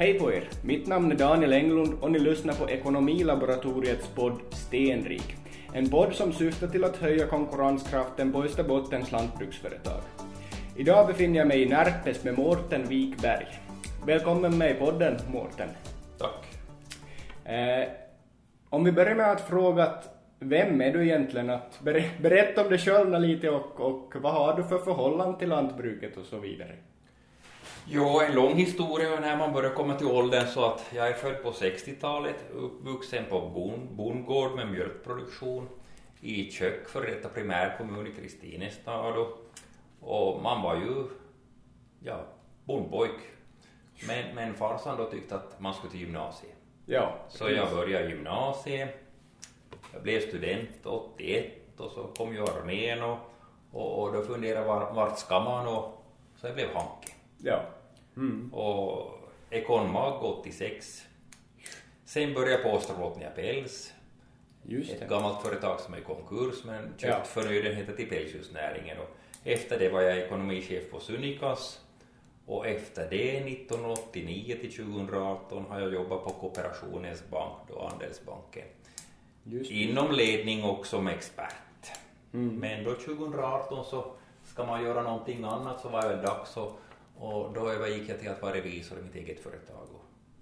Hej på er! Mitt namn är Daniel Englund och ni lyssnar på Ekonomilaboratoriets podd Stenrik. En podd som syftar till att höja konkurrenskraften på Österbottens lantbruksföretag. Idag befinner jag mig i Närpes med Mårten Wikberg. Välkommen med i podden, Mårten. Tack. Eh, om vi börjar med att fråga att vem är du egentligen? Att ber berätta om dig själv lite och, och vad har du för förhållande till lantbruket och så vidare. Jo, en lång historia när man börjar komma till åldern så att jag är född på 60-talet, uppvuxen på bon, bondgård med mjölkproduktion i Kök, för detta primärkommun i Kristinestad och, och man var ju, ja, bondpojk. Men, men farsan då tyckte att man skulle till gymnasiet. Ja. Så jag började gymnasiet, jag blev student 81 och så kom ju armén och, och, och då funderade jag vart ska man och så jag blev hanke. Ja. Mm. Och Econmag 86. Sen började på Österbottnia Päls. Just Ett det. gammalt företag som är i konkurs men köpt Ja. förnödenheter till pälsdjursnäringen. Och efter det var jag ekonomichef på Sunikas. Och efter det, 1989 till 2018, har jag jobbat på Kooperationens bank, då Andelsbanken. Inom ledning och som expert. Mm. Men då 2018 så ska man göra någonting annat så var det väl dags och, och då övergick jag till att vara revisor i mitt eget företag.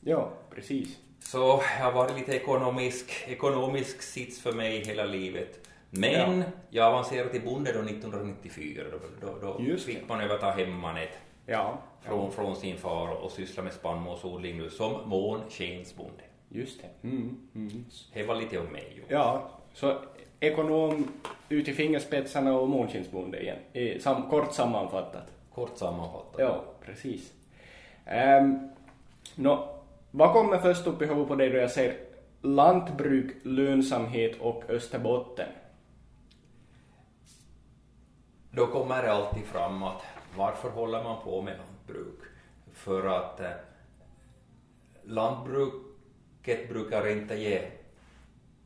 Ja, precis. Så jag har varit lite ekonomisk, ekonomisk sits för mig hela livet. Men Ja. jag avancerade till bonde då 1994. Då, då, då fick man överta hemmanet Ja. från, från sin far och syssla med spannmålsodling nu som månskensbonde. Just det. Mm. Mm. Det var lite om mig. Ja, så ekonom ut i fingerspetsarna och månskinsbonde igen. I, sam, kort sammanfattat. Kort sammanfattat. Ja, precis. Um, nå, vad kommer först upp i huvudet på dig då jag säger lantbruk, lönsamhet och Österbotten? Då kommer det alltid fram att varför håller man på med lantbruk? För att eh, lantbruket brukar inte ge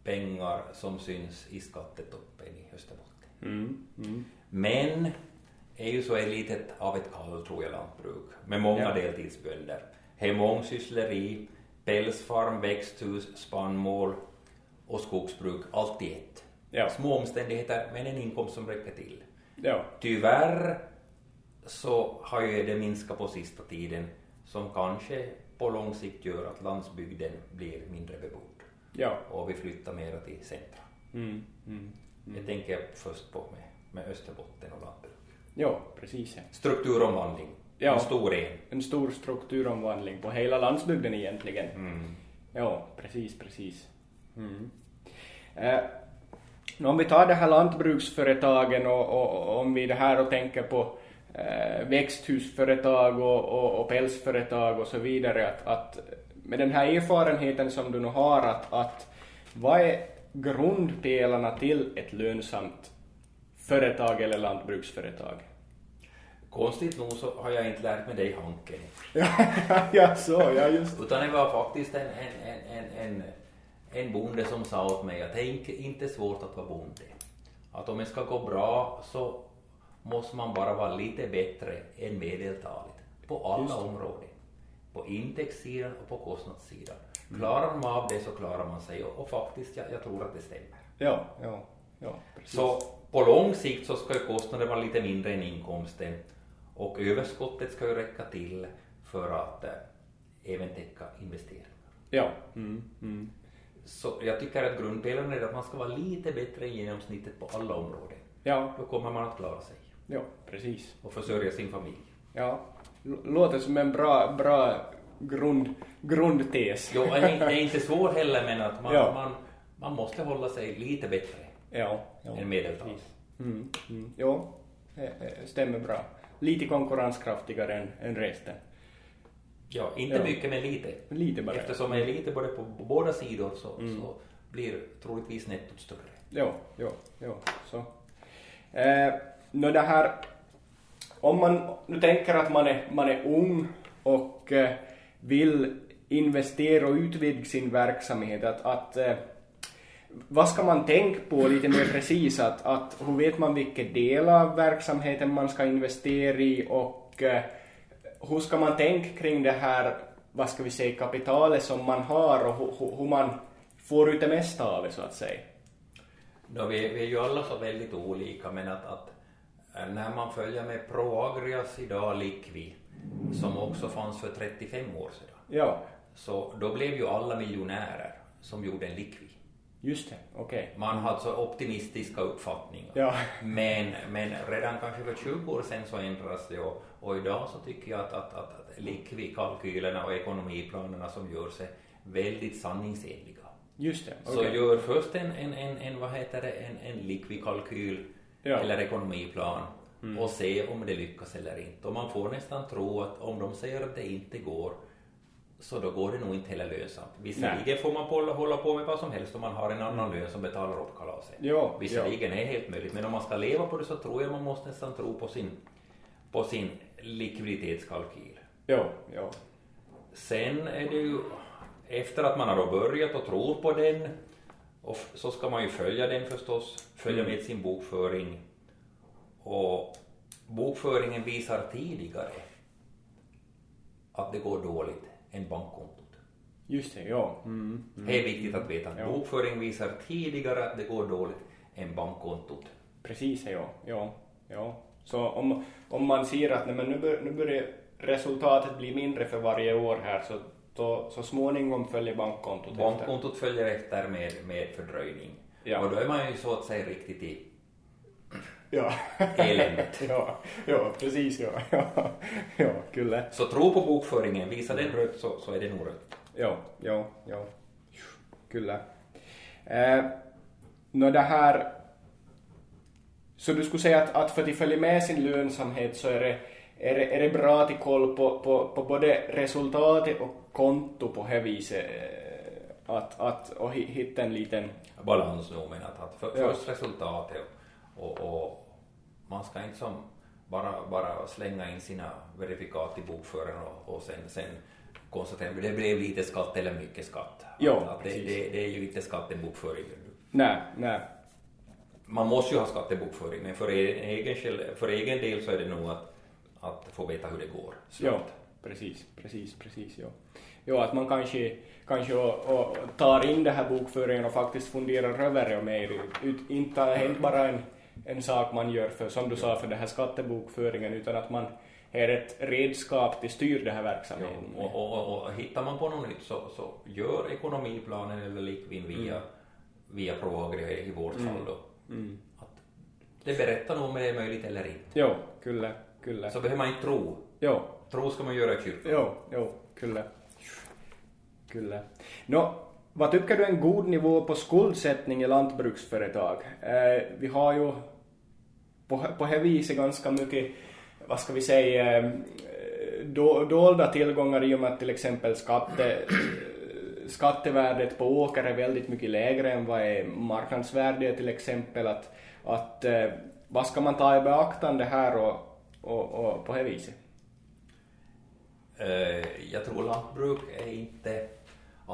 pengar som syns i skattetoppen i Österbotten. Mm. Mm. Men är ju så ett litet av ett kall tror jag lantbruk med många Ja. deltidsbönder. Det är mångsyssleri, pälsfarm, växthus, spannmål och skogsbruk, allt i ett. Ja. Små omständigheter men en inkomst som räcker till. Ja. Tyvärr så har ju det minskat på sista tiden som kanske på lång sikt gör att landsbygden blir mindre bebodd Ja. och vi flyttar mera till centra. Mm. Mm. Tänker jag först på med, med Österbotten och lantbruk. Ja, precis. Strukturomvandling, Ja. en stor en. En stor strukturomvandling på hela landsbygden egentligen. Mm. Ja, precis, precis. Mm. Eh, om vi tar det här lantbruksföretagen och, och, och om vi det här och tänker på eh, växthusföretag och, och, och pälsföretag och så vidare, att, att med den här erfarenheten som du nu har, att, att vad är grundpelarna till ett lönsamt företag eller lantbruksföretag? Konstigt nog så har jag inte lärt mig det i Hanken. ja, så, ja just Utan det var faktiskt en, en, en, en, en, bonde som sa åt mig att det är inte- svårt att vara bonde. Att om det ska gå bra så måste man bara vara lite bättre än medeltalet på alla områden. På intäktssidan och på kostnadssidan. Klarar man av det så klarar man sig och, och faktiskt, jag, jag tror att det stämmer. Ja, ja, ja, precis. Så på lång sikt så ska ju kostnaden vara lite mindre än inkomsten och överskottet ska ju räcka till för att eh, även täcka investeringar. Ja. Mm, mm. Så jag tycker att grundpelaren är att man ska vara lite bättre än genomsnittet på alla områden. Ja, Då kommer man att klara sig ja, precis. och försörja sin familj. Ja, låter som en bra, bra grund, grundtes. Jo, det är inte- det är inte svårt heller men att man, Ja. man, man måste hålla sig lite bättre Ja, ja. än medeltalet. Mm, mm. Jo, det, det stämmer bra. Lite konkurrenskraftigare än, än resten. Ja, inte Ja. mycket men lite. Lite bara. Eftersom det är lite både på, båda sidor så, Mm. så blir troligtvis nettot större. Jo, jo, jo, så. Eh, nå det här, om man nu tänker att man är, man är ung och eh, vill investera och utvidga sin verksamhet, att, att eh, vad ska man tänka på lite mer precis? Att, att hur vet man vilken del av verksamheten man ska investera i och eh, hur ska man tänka kring det här vad ska vi säga, kapitalet som man har och hur, hur man får ut det mesta av det så att säga? No, vi, vi är ju alla så väldigt olika men att, att eh, när man följer med Proagrias idag Liqui som också fanns för 35 år sedan Ja, så då blev ju alla miljonärer som gjorde en Liqui. Just det, okej. Man hade så optimistiska uppfattningar. Ja. Men, men redan kanske för 20 år sedan så ändras det och, och idag så tycker jag att, att, att, att Liqui-kalkylerna och ekonomiplanerna som görs är väldigt sanningsenliga. Just det, Så okej. gör först en, en, en, en vad heter det, en, en Liqui-kalkyl Ja. eller ekonomiplan och se om det lyckas eller inte. Och man får nästan tro att om de säger att det inte går så då går det nog inte heller lönsamt. Visserligen får man hålla, hålla på med vad som helst om man har en annan lön som betalar upp kalaset. Ja, Visserligen är det helt möjligt, men om man ska leva på det så tror jag man måste nästan tro på sin, på sin likviditetskalkyl. Ja, ja. Sen är det ju efter att man har börjat och tror på den och så ska man ju följa den förstås, följa med sin bokföring och bokföringen visar tidigare att det går dåligt än bankkontot. Just det, ja. Mm. Det är viktigt att veta Ja. bokföringen visar tidigare att det går dåligt än bankkontot. Precis, ja. ja, ja. Så om, om man ser att nej, men nu, bör, nu börjar resultatet bli mindre för varje år här så, då, så småningom följer bankkontot efter. Bankkontot följer efter med, med fördröjning. Ja. Och då är man ju så att säga riktigt i Ja. eländet. ja, ja, precis ja. Ja, ja kyllä. Så tro på bokföringen, visar den rött så, så är det nog rött. Ja, ja, ja. Kyllä. Eh, nå det här... Så du skulle säga att, att för att följa med sin lönsamhet så är det, är det, är det bra till koll på, på, på både resultatet och konto på det viset? eh, Att, att och hi- hitta en liten... Balans nog, men att, att för, Ja. först resultatet och, och, och man ska inte som bara, bara slänga in sina verifikat i bokföringen och, och sen, sen konstatera att det blev lite skatt eller mycket skatt. Ja, att, att det, det, det är ju inte skattebokföring. Nej, nej. Man måste ju ha skattebokföring, men för egen, själv- för egen del så är det nog att, att få veta hur det går. Ja, precis, precis, precis. Ja. Ja, att man kanske, kanske och, och tar in det här bokföringen och faktiskt funderar över det mer. Ut, inte, är inte bara en, en sak man gör för, som du sa, för den här skattebokföringen, utan att man är ett redskap till styr den här verksamheten. och, och, och, och hittar man på något nytt så, så gör ekonomiplanen eller likvin via, via Proagria i vårt fall då. Att det berättar nog om det är möjligt eller inte. Jo, kyllä, kyllä. Så behöver man inte tro. Jo, Tro ska man göra i kyrkan. jo, jo, kyllä. Kyllä. Nå, vad tycker du är en god nivå på skuldsättning i lantbruksföretag? Eh, vi har ju på, på det viset ganska mycket, vad ska vi säga, eh, do, dolda tillgångar i och med att till exempel skatte, skattevärdet på åker är väldigt mycket lägre än vad är marknadsvärdet till exempel. Att, att, eh, vad ska man ta i beaktande här och, och, och på det viset? Eh, jag tror lantbruk är inte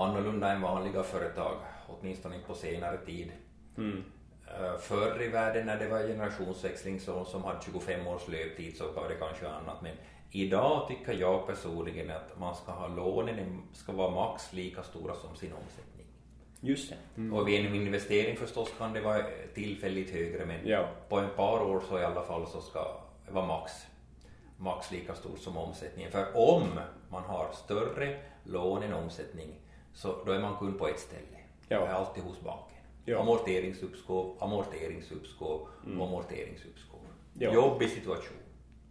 annorlunda än vanliga företag, åtminstone inte på senare tid. Eh, Förr i världen när det var generationsväxling så, som hade 25 års löptid så var det kanske annat. Men idag tycker jag personligen att man ska ha lånen ska vara max lika stora som sin omsättning. Just det. Och vid en investering förstås kan det vara tillfälligt högre men Ja. på ett par år så i alla fall så ska det vara max, max lika stort som omsättningen. För om man har större lån än omsättning så då är man kund på ett ställe. Ja. Det är alltid hos banken. Ja. Amorteringsuppskov, amorteringsuppskov, amorteringsuppskov. Ja. Jobbig situation.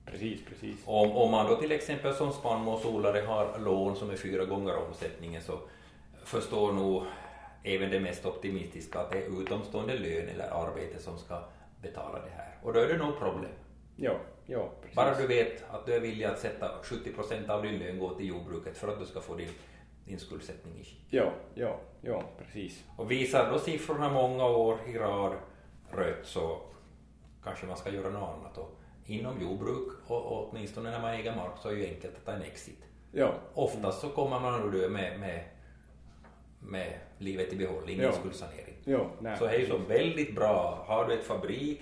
Precis, precis. Om, om man då till exempel som spannmålsodlare har lån som är fyra gånger omsättningen så förstår nog även det mest optimistiska att det är utomstående lön eller arbete som ska betala det här. Och då är det nog problem. Ja, ja, precis. Bara du vet att du är villig att sätta 70 procent av din lön gå till jordbruket för att du ska få din, din skuldsättning. Ja, ja, ja, precis. Och visar då siffrorna många år i rad rött så kanske man ska göra något annat. Och inom jordbruk och, åtminstone när man äger mark så är det ju enkelt att ta en exit. Ja, Oftast så kommer man nog dö med, med, med livet i behåll, ingen Ja. skuldsanering. ja, nej. Så det är ju så väldigt bra. Har du ett fabrik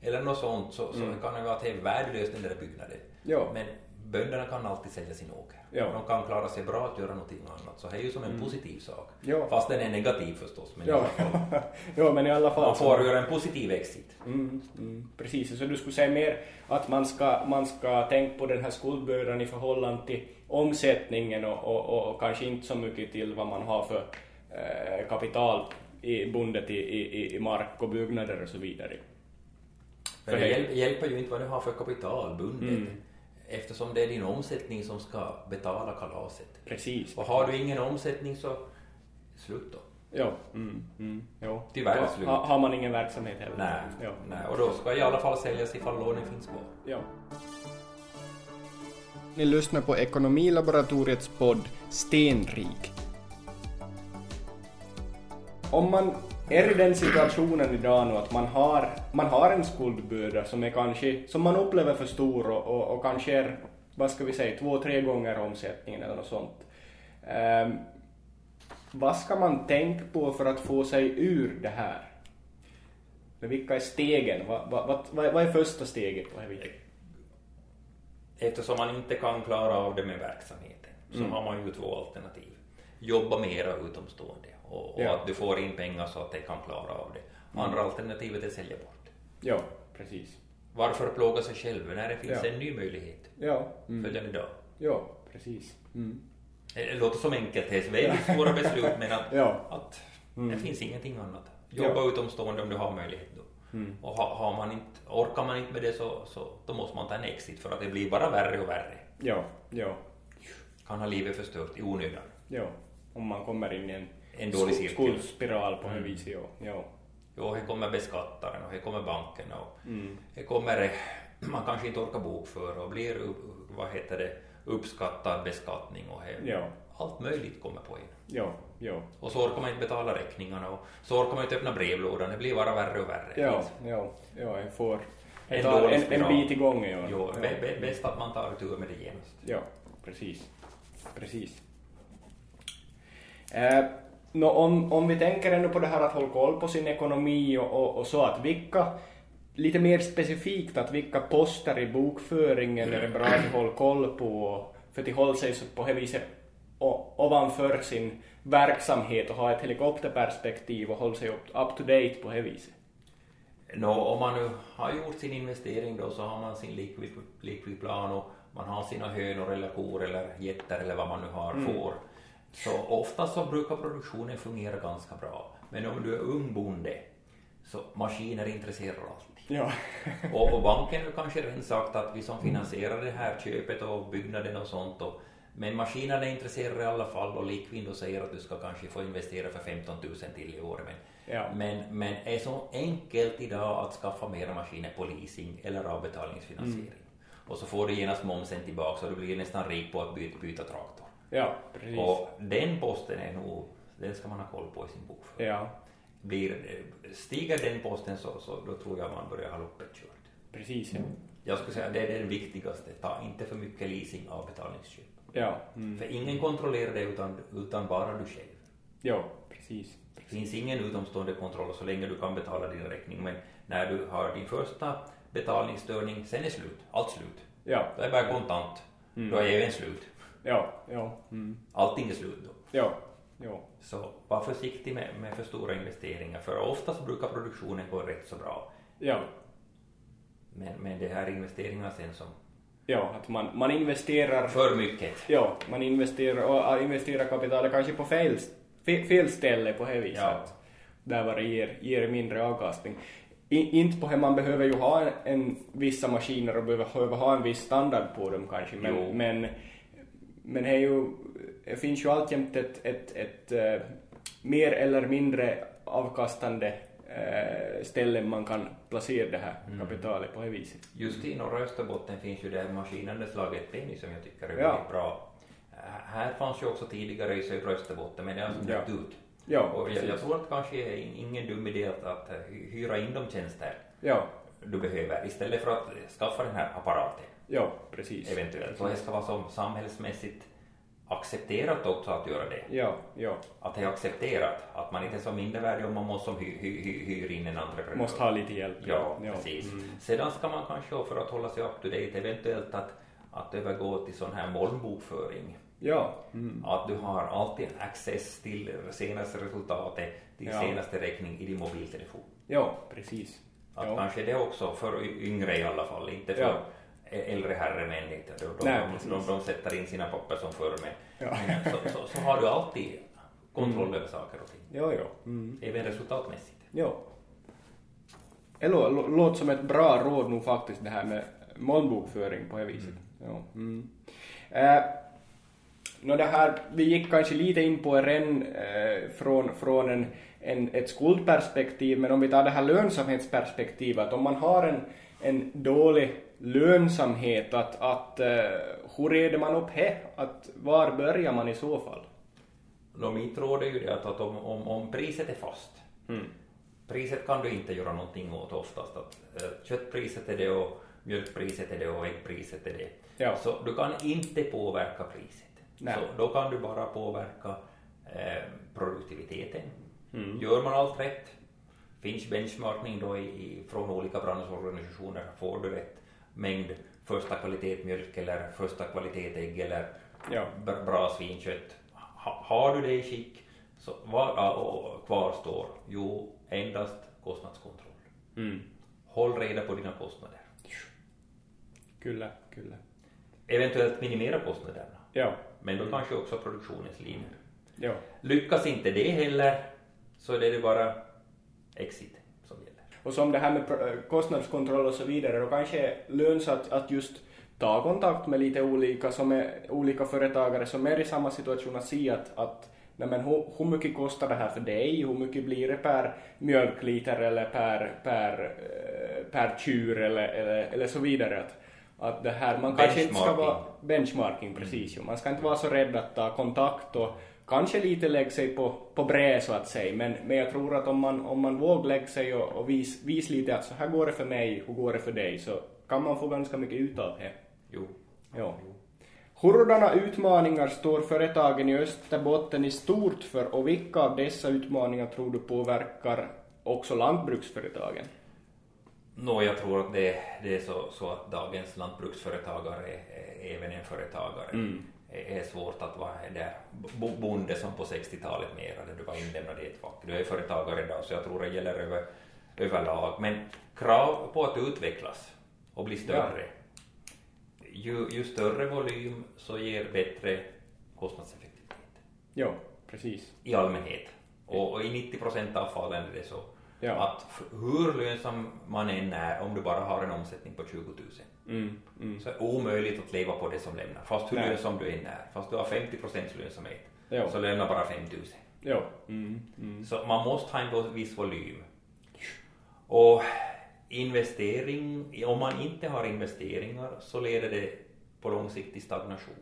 eller något sånt så, så Mm. kan det vara att det är värdelöst den där byggnaden. Ja. Men bönderna kan alltid sälja sin åker. Ja. De kan klara sig bra att göra någonting annat. Så det är ju som en positiv sak. Ja. Fast den är negativ förstås. Men Ja, ja, men i alla fall. man så- får göra en positiv exit. Mm, mm, precis, så du skulle säga mer att man ska, man ska tänka på den här skuldbördan i förhållande till omsättningen och, och, och, kanske inte så mycket till vad man har för eh, kapital i, bundet i, i, i mark och byggnader och så vidare. Men det hjälper ju inte vad du har för kapital bundet. Mm. Eftersom det är din omsättning som ska betala kalaset. Precis. Och har du ingen omsättning så slut då. Ja, mm, mm, ja. Tyvärr Ja, slut. ha, har man ingen verksamhet heller. Nej, Ja. nej, och då ska i alla fall säljas ifall lånen finns kvar. Ja. Ni lyssnar på Ekonomilaboratoriets podd Stenrik. Om man är i den situationen idag nu att man har, man har en skuldbörda som är kanske, som man upplever för stor och, och, och kanske är, vad ska vi säga, två, tre gånger omsättningen eller något sånt. Ehm, vad ska man tänka på för att få sig ur det här? Vilka är stegen? Vad, vad, vad, vad är första steget på det här viset? Eftersom man inte kan klara av det med verksamheten så Mm. har man ju två alternativ. Jobba mera utomstående och, och Ja. att du får in pengar så att de kan klara av det. Andra alternativet är att sälja bort. Ja, precis. Varför plåga sig själv när det finns Ja. en ny möjlighet Ja, mm. följande dag? ja precis. Mm. Det låter som enkelt, det är väldigt svåra beslut men att, Ja. att Mm. det finns ingenting annat. Jobba Ja. utomstående om du har möjlighet då. Mm. Och ha, har man inte, orkar man inte med det så, så då måste man ta en exit för att det blir bara värre och värre. Ja, ja, Kan ha livet förstört i onödan. ja. Om man kommer in i en, En dålig cirkel. skuldspiral på Mm. viset, ja. ja. Jo, här kommer beskattaren och här kommer banken och Mm. här kommer, man kanske inte orkar bokföra och blir, vad heter det, uppskattad beskattning och här, Ja, allt möjligt kommer på en. ja, ja. Och så orkar man inte betala räkningarna och så orkar man inte öppna brevlådan, det blir bara värre och värre. Ja, ja, ja, jag får En tar en, en bit i gången. Ja. Jo, ja. bä- bä- bäst att man tar tur med det genast. Ja, precis. Precis. Eh, nå, om, om vi tänker ändå på det här att hålla koll på sin ekonomi och, och, och så, att vilka, lite mer specifikt, att vilka poster i bokföringen är det bra att hålla koll på för att hålla sig på det viset ovanför sin verksamhet och ha ett helikopterperspektiv och hålla sig up, to date på det viset. Nå, om man nu har gjort sin investering då så har man sin likvid, likvidplan och man har sina hönor eller kor eller getter eller vad man nu har, Mm. får. Så ofta så brukar produktionen fungera ganska bra. Men om du är ung bonde så maskiner intresserar alltid. Ja. Och, och banken har kanske redan sagt att vi som finansierar det här köpet och byggnaden och sånt och, men maskinerna är intresserade i alla fall och Likvindo säger att du ska kanske få investera för 15 000 till i år. Men, Ja. men, men är så enkelt idag att skaffa mera maskiner på leasing eller avbetalningsfinansiering. Och så får du genast momsen tillbaka och du blir nästan rik på att byta, byta traktor. Ja, precis. Och den posten är nog, den ska man ha koll på i sin bokföring. Ja, Blir, stiger den posten så, så då tror jag man börjar ha loppet kört. precis. Ja, Jag skulle säga det är den viktigaste, ta inte för mycket leasing avbetalningsköp. ja. Mm. För ingen kontrollerar det utan, utan bara du själv. ja precis. Det finns ingen utomstående kontroll så länge du kan betala din räkning men när du har din första betalningsstörning, sen är slut, allt slut. Ja, Då är bara kontant, Mm. då är även slut. Ja, ja. Mm. Allting är slut då. Ja, ja. Så var försiktig med, med för stora investeringar för oftast brukar produktionen gå rätt så bra. Ja, Men, men det här investeringarna sen som ja, att man, man investerar, för mycket. ja, man investerar och investerar kapitalet kanske på fel, fe- fel ställe på det viset. Ja. Där var det ger, ger mindre avkastning. I, inte på det, man behöver ju ha en, en vissa maskiner och behöver, behöver ha en viss standard på dem kanske, Jo. men, men, det, är ju, det finns ju alltjämt ett, ett, ett, eh, mer eller mindre avkastande eh, ställen man kan placera det här Mm. kapitalet på det viset. Just i norra Österbotten finns ju det här maskinandelslaget Penny som jag tycker är Ja. väldigt bra. Äh, Här fanns ju också tidigare i södra Österbotten men det har alltså Ja. dött ut. Ja, Och jag, jag tror att kanske är in- ingen dum idé att, att eh, hy- hyra in de tjänster Ja, du behöver istället för att skaffa den här apparaten ja, precis. eventuellt. Och det ska vara som samhällsmässigt accepterat också att göra det. Ja, ja. Att det är accepterat, att man inte är så mindervärdig om man måste hy, hy, hy, hyra in en entreprenör. Måste ha lite hjälp. Ja, precis. Mm. Sedan ska man kanske, för att hålla sig up to date, eventuellt att att övergå till sån här molnbokföring. Ja. Mm. Att du har alltid access till senaste resultatet, till Ja. senaste räkning i din mobiltelefon. Ja, precis. Att Ja. kanske det också, för yngre i alla fall, inte för Ja. Äldre herremän. Inte. De, de, Nej, de, de, de sätter in sina papper som förr med. Ja. Men Så, så, så har du alltid kontroll över saker och ting, Ja, ja. Mm. även resultatmässigt. Ja. Lå- låter som ett bra råd nog faktiskt det här med molnbokföring på det viset. Ja. Mm. Eh, nå det här, vi gick kanske lite in på redan eh, från, från en, en, ett skuldperspektiv, men om vi tar det här lönsamhetsperspektivet, om man har en, en dålig lönsamhet, att, att eh, hur reder man upp det? Att var börjar man i så fall? Nå, mitt råd är ju det att, att om, om, om priset är fast, Mm. priset kan du inte göra någonting åt oftast. Att, eh, köttpriset är det och mjölkpriset är det och äggpriset är det. Ja. Så du kan inte påverka priset. Nej. Så då kan du bara påverka eh, produktiviteten. Mm. Gör man allt rätt, finns benchmarking då i, i, från olika branschorganisationer, får du rätt mängd första kvalitet mjölk eller första kvalitet ägg eller Ja. br- bra svinkött. Ha, har du det i skick så vad ja, och kvar står? Jo, endast kostnadskontroll. Mm. Håll reda på dina kostnader. Kyllä, kyllä. Eventuellt minimera kostnaderna, Ja. men då kanske också produktionens linjer. Ja. Lyckas inte det heller så är det bara exit. Och som det här med pr- kostnadskontroll och så vidare, då kanske är lönsamt att just ta kontakt med lite olika, som är, olika företagare som är i samma situation att se att, att nej men, hur, hur mycket kostar det här för dig, hur mycket blir det per mjölkliter eller per, per, eh, per tjur eller, eller, eller så vidare. Att, att det här, man kanske inte ska vara benchmarking precis ju. Man ska inte vara så rädd att ta kontakt och kanske lite lägga sig på, på brä så att säga. Men, men jag tror att om man, om man vågar lägga sig och, och vis, vis lite att så här går det för mig, hur går det för dig, så kan man få ganska mycket ut av det. Jo. Ja. Hurdana utmaningar står företagen i Österbotten i stort för och vilka av dessa utmaningar tror du påverkar också lantbruksföretagen? Nå, jag tror att det, det är så, så att dagens lantbruksföretagare är, är även en företagare. Mm. Är svårt att vara där bo- bonde som på 60-talet mera, där du var inlämnad i ett fack. Du är företagare idag, så jag tror det gäller över, överlag. Men krav på att utvecklas och bli större. Ju, ju större volym så ger bättre kostnadseffektivitet Ja, precis. i allmänhet. Och, och i 90 procent av fallen är det så. Ja. Att hur lönsam man än är, om du bara har en omsättning på 20 000, Mm, mm. så är det omöjligt att leva på det som lämnar. Fast hur Nej. lönsam du än är, fast du har 50 procents lönsamhet, Ja. så lämnar bara 5 000. Ja. Mm, mm. Så man måste ha en viss volym. Och investering, om man inte har investeringar så leder det på lång sikt till stagnation.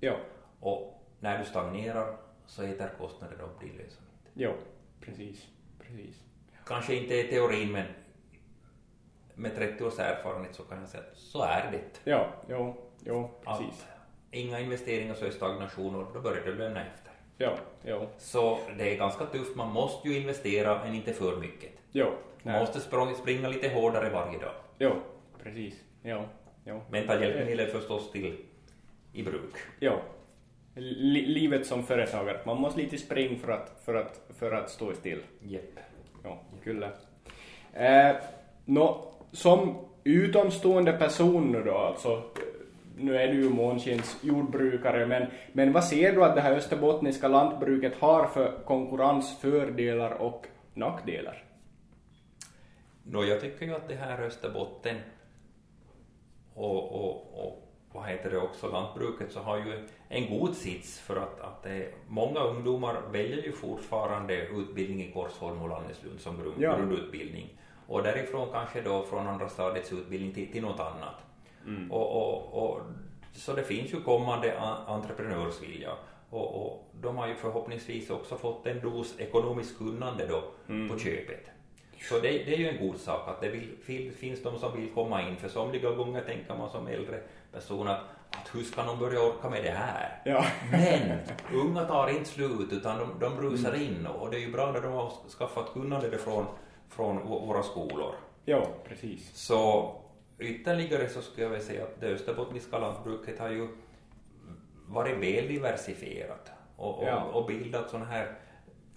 Ja. Och när du stagnerar så äter kostnaden upp din lönsamhet. Ja, precis. Precis. Kanske inte i teorin men med 30 års erfarenhet så kan jag säga att så är det. Ja, jo, jo, precis. Att inga investeringar så är stagnation och då börjar det lämna efter. Ja, jo, Så det är ganska tufft, man måste ju investera men inte för mycket. jo. Man Nej. måste språng- springa lite hårdare varje dag. Jo, precis. Jo, jo. Men ta hjälpmedel förstås till i bruk. Li- livet som företagare, man måste lite springa för att, för att, för att stå still. Jepp. Ja, kyllä. Eh, nå, som utomstående person nu då, alltså, nu är du ju Månskins jordbrukare, men, men vad ser du att det här österbottniska lantbruket har för konkurrensfördelar och nackdelar? Nå, jag tycker ju att det här Österbotten och, och, och vad heter det också, lantbruket så har ju en god sits för att, att det, många ungdomar väljer ju fortfarande utbildning i Korsholm och Lanneslund som grund, Ja. grundutbildning och därifrån kanske då från andra stadiets utbildning till, till något annat. Och, och, och, så det finns ju kommande entreprenörsvilja och, och de har ju förhoppningsvis också fått en dos ekonomiskt kunnande då på köpet. Så det, det är ju en god sak att det vill, fin- finns de som vill komma in, för somliga gånger tänker man som äldre person att, att hur ska de börja orka med det här? Ja. Men unga tar inte slut utan de, de rusar in och det är ju bra när de har skaffat kunnande från, från vå- våra skolor. Jo, precis. Så ytterligare så skulle jag vilja säga att det österbottniska lantbruket har ju varit väl diversifierat och, och, Ja. och bildat sådana här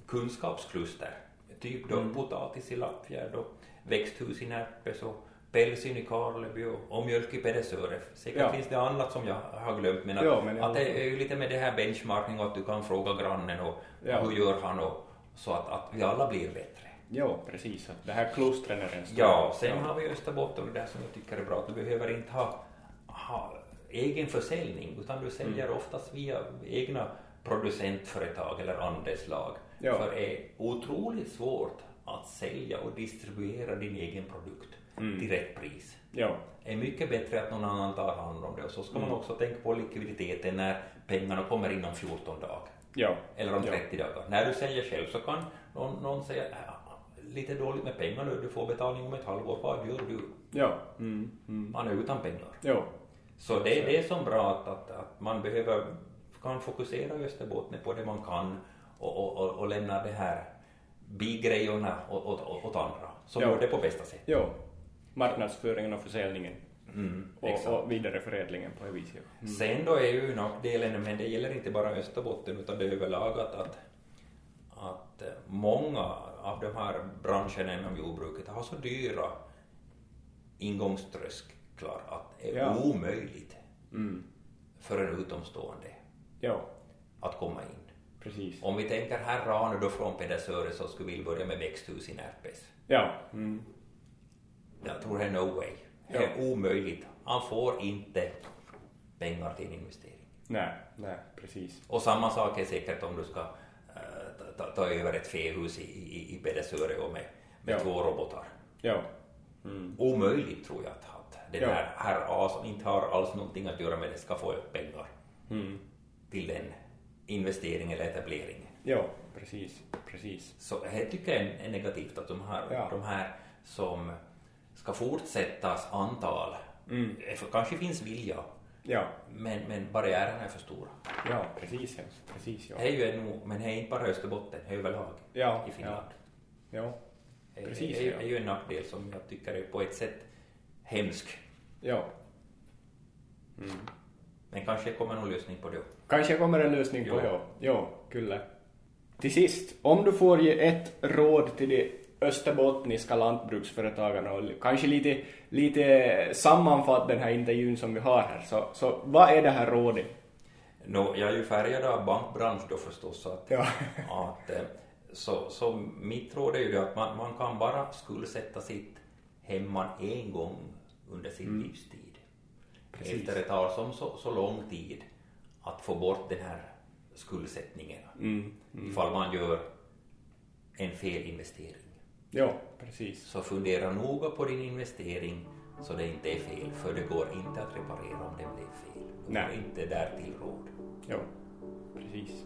kunskapskluster. Typ då Mm. potatis i Lappfjärd och växthus i Närpes och pälsyn i Karleby och, och mjölk i Pedersöre. Säkert Ja. finns det annat som jag har glömt men att, Ja, men att det är ju lite med det här benchmarking och att du kan fråga grannen och, Ja. hur gör han och så att, att vi alla blir bättre. Jo, precis. Det här klustren är en stor... Ja, sen har vi Österbotten och det där som jag tycker är bra, att du behöver inte ha, ha egen försäljning utan du säljer Mm. oftast via egna producentföretag eller andelslag. Ja. För det är otroligt svårt att sälja och distribuera din egen produkt Mm. till rätt pris. Ja, Det är mycket bättre att någon annan tar hand om det och så ska Mm. man också tänka på likviditeten när pengarna kommer inom 14 dagar ja. eller om Ja. 30 dagar. När du säljer själv så kan någon, någon säga "Äh, lite dåligt med pengar nu, du får betalning om ett halvår, vad gör du? Ja. Mm. Mm. Man är utan pengar. Jo. Så det, det är som bra att, att, att man behöver, kan fokusera Österbotten på det man kan och, och, och, och lämna det här bigrejerna åt, åt, åt, andra som Ja. gör det på bästa sätt. Jo. Marknadsföringen och försäljningen Mm, och, och vidareförädlingen på det viset. ja. Sen då är ju nackdelen, men det gäller inte bara Österbotten utan det är överlag att, att, att eh, många av de här branscherna inom jordbruket har så dyra ingångströsklar att det är Ja. omöjligt Mm. för en utomstående Jo, att komma in. precis. Om vi tänker här Rane då från Pedersöre så skulle vi börja med växthus i Närpes. Ja. Mm. Jag tror det är no way. Det är omöjligt. Han får inte pengar till en investering. Nej, nej, precis. Och samma sak är säkert om du ska eh, ta, ta, över ett fähus i, i, i Pedersöre och med, med Ja. två robotar. Jo. Mm. Omöjligt tror jag att, att den Ja. här herr A som inte har alls någonting att göra med det ska få pengar Mm. till den investeringen eller etableringen. Jo, precis, precis. Så det tycker jag är negativt att de här, Ja. de här som ska fortsättas antal, Mm. för kanske finns vilja, Ja, men, men barriärerna är för stora. ja, precis, ja. precis, ja. Det är ju en, men det är inte bara Österbotten, det är överlag Ja, i Finland. Ja, Det Precis, är, ju- ja. är ju en nackdel som jag tycker är på ett sätt hemsk. ja. Mm. Men kanske kommer någon lösning på det. Kanske kommer en lösning på det. Jo, kyllä. Till sist, om du får ge ett råd till de österbottniska lantbruksföretagarna och kanske lite, lite sammanfatta den här intervjun som vi har här, så, så vad är det här rådet? Nå, jag är ju färgad av bankbransch då förstås, så att, Ja. att eh, så, så mitt råd är ju att man, man kan bara skuldsätta sitt hemman en gång under sin livstid. Precis. Efter det tar som så, så lång tid att få bort den här skuldsättningen Mm. ifall man gör en fel Jo, precis. Så fundera noga på din investering så det inte är fel, för det går inte att reparera om det blev fel. Du Nej. inte därtill råd. Jo, precis.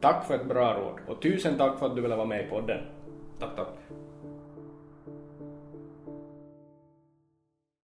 Tack för ett bra råd och tusen tack för att du ville vara med i podden. Tack, tack.